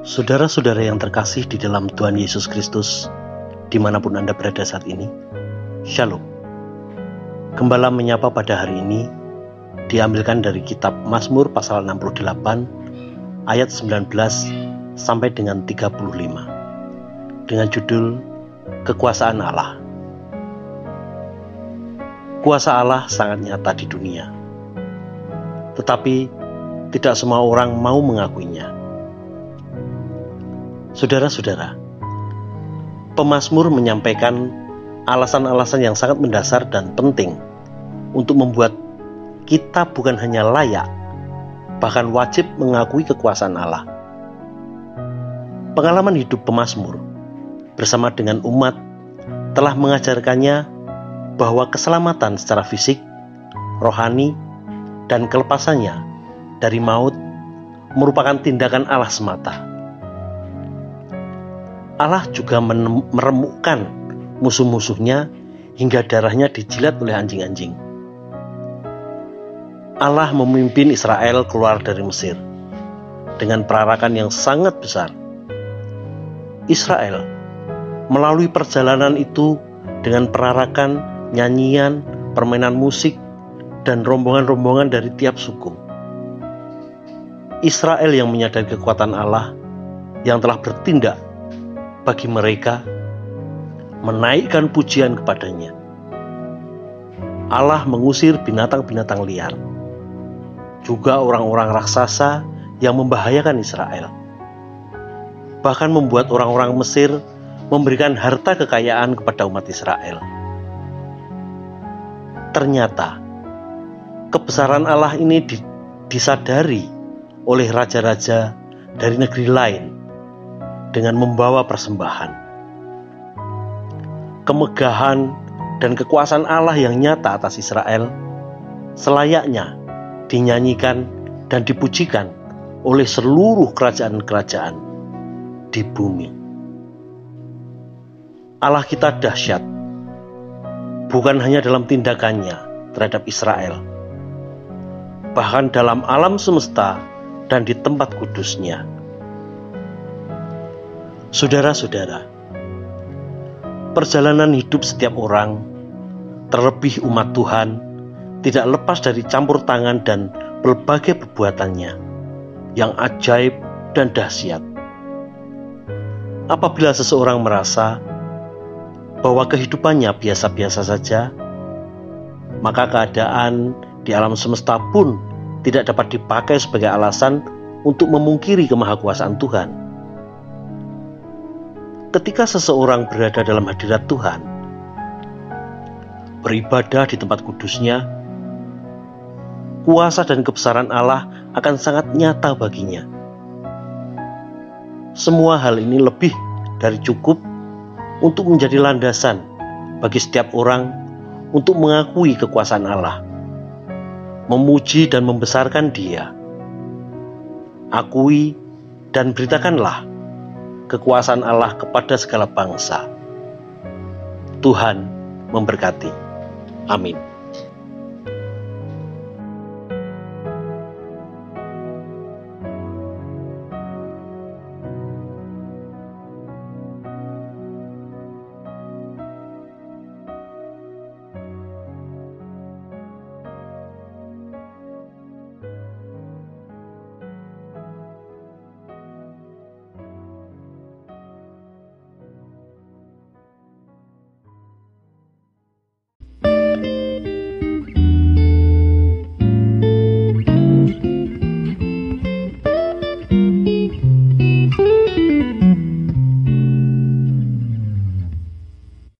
Saudara-saudara yang terkasih di dalam Tuhan Yesus Kristus, di mana pun Anda berada saat ini, Shalom. Gembala menyapa pada hari ini diambilkan dari kitab Mazmur pasal 68 ayat 19 sampai dengan 35 dengan judul Kekuasaan Allah. Kuasa Allah sangat nyata di dunia. Tetapi tidak semua orang mau mengakuinya. Saudara-saudara, pemazmur menyampaikan alasan-alasan yang sangat mendasar dan penting untuk membuat kita bukan hanya layak, bahkan wajib mengakui kekuasaan Allah. Pengalaman hidup pemazmur bersama dengan umat telah mengajarkannya bahwa keselamatan secara fisik, rohani, dan kelepasannya dari maut merupakan tindakan Allah semata Allah juga meremukkan musuh-musuhnya hingga darahnya dijilat oleh anjing-anjing. Allah memimpin Israel keluar dari Mesir dengan perarakan yang sangat besar. Israel melalui perjalanan itu dengan perarakan, nyanyian, permainan musik, dan rombongan-rombongan dari tiap suku. Israel yang menyadari kekuatan Allah yang telah bertindak bagi mereka menaikkan pujian kepadanya. Allah mengusir binatang-binatang liar, juga orang-orang raksasa yang membahayakan Israel. Bahkan membuat orang-orang Mesir memberikan harta kekayaan kepada umat Israel. Ternyata kebesaran Allah ini disadari oleh raja-raja dari negeri lain dengan membawa persembahan. Kemegahan dan kekuasaan Allah yang nyata atas Israel selayaknya dinyanyikan dan dipujikan oleh seluruh kerajaan-kerajaan di bumi. Allah kita dahsyat, bukan hanya dalam tindakannya terhadap Israel, bahkan dalam alam semesta dan di tempat kudusnya Saudara-saudara, perjalanan hidup setiap orang, terlebih umat Tuhan, tidak lepas dari campur tangan dan berbagai perbuatannya yang ajaib dan dahsyat. Apabila seseorang merasa bahwa kehidupannya biasa-biasa saja, maka keadaan di alam semesta pun tidak dapat dipakai sebagai alasan untuk memungkiri kemahakuasaan Tuhan ketika seseorang berada dalam hadirat Tuhan, beribadah di tempat kudusnya, kuasa dan kebesaran Allah akan sangat nyata baginya. Semua hal ini lebih dari cukup untuk menjadi landasan bagi setiap orang untuk mengakui kekuasaan Allah, memuji dan membesarkan Dia. Akui dan beritakanlah kekuasaan Allah kepada segala bangsa. Tuhan memberkati. Amin.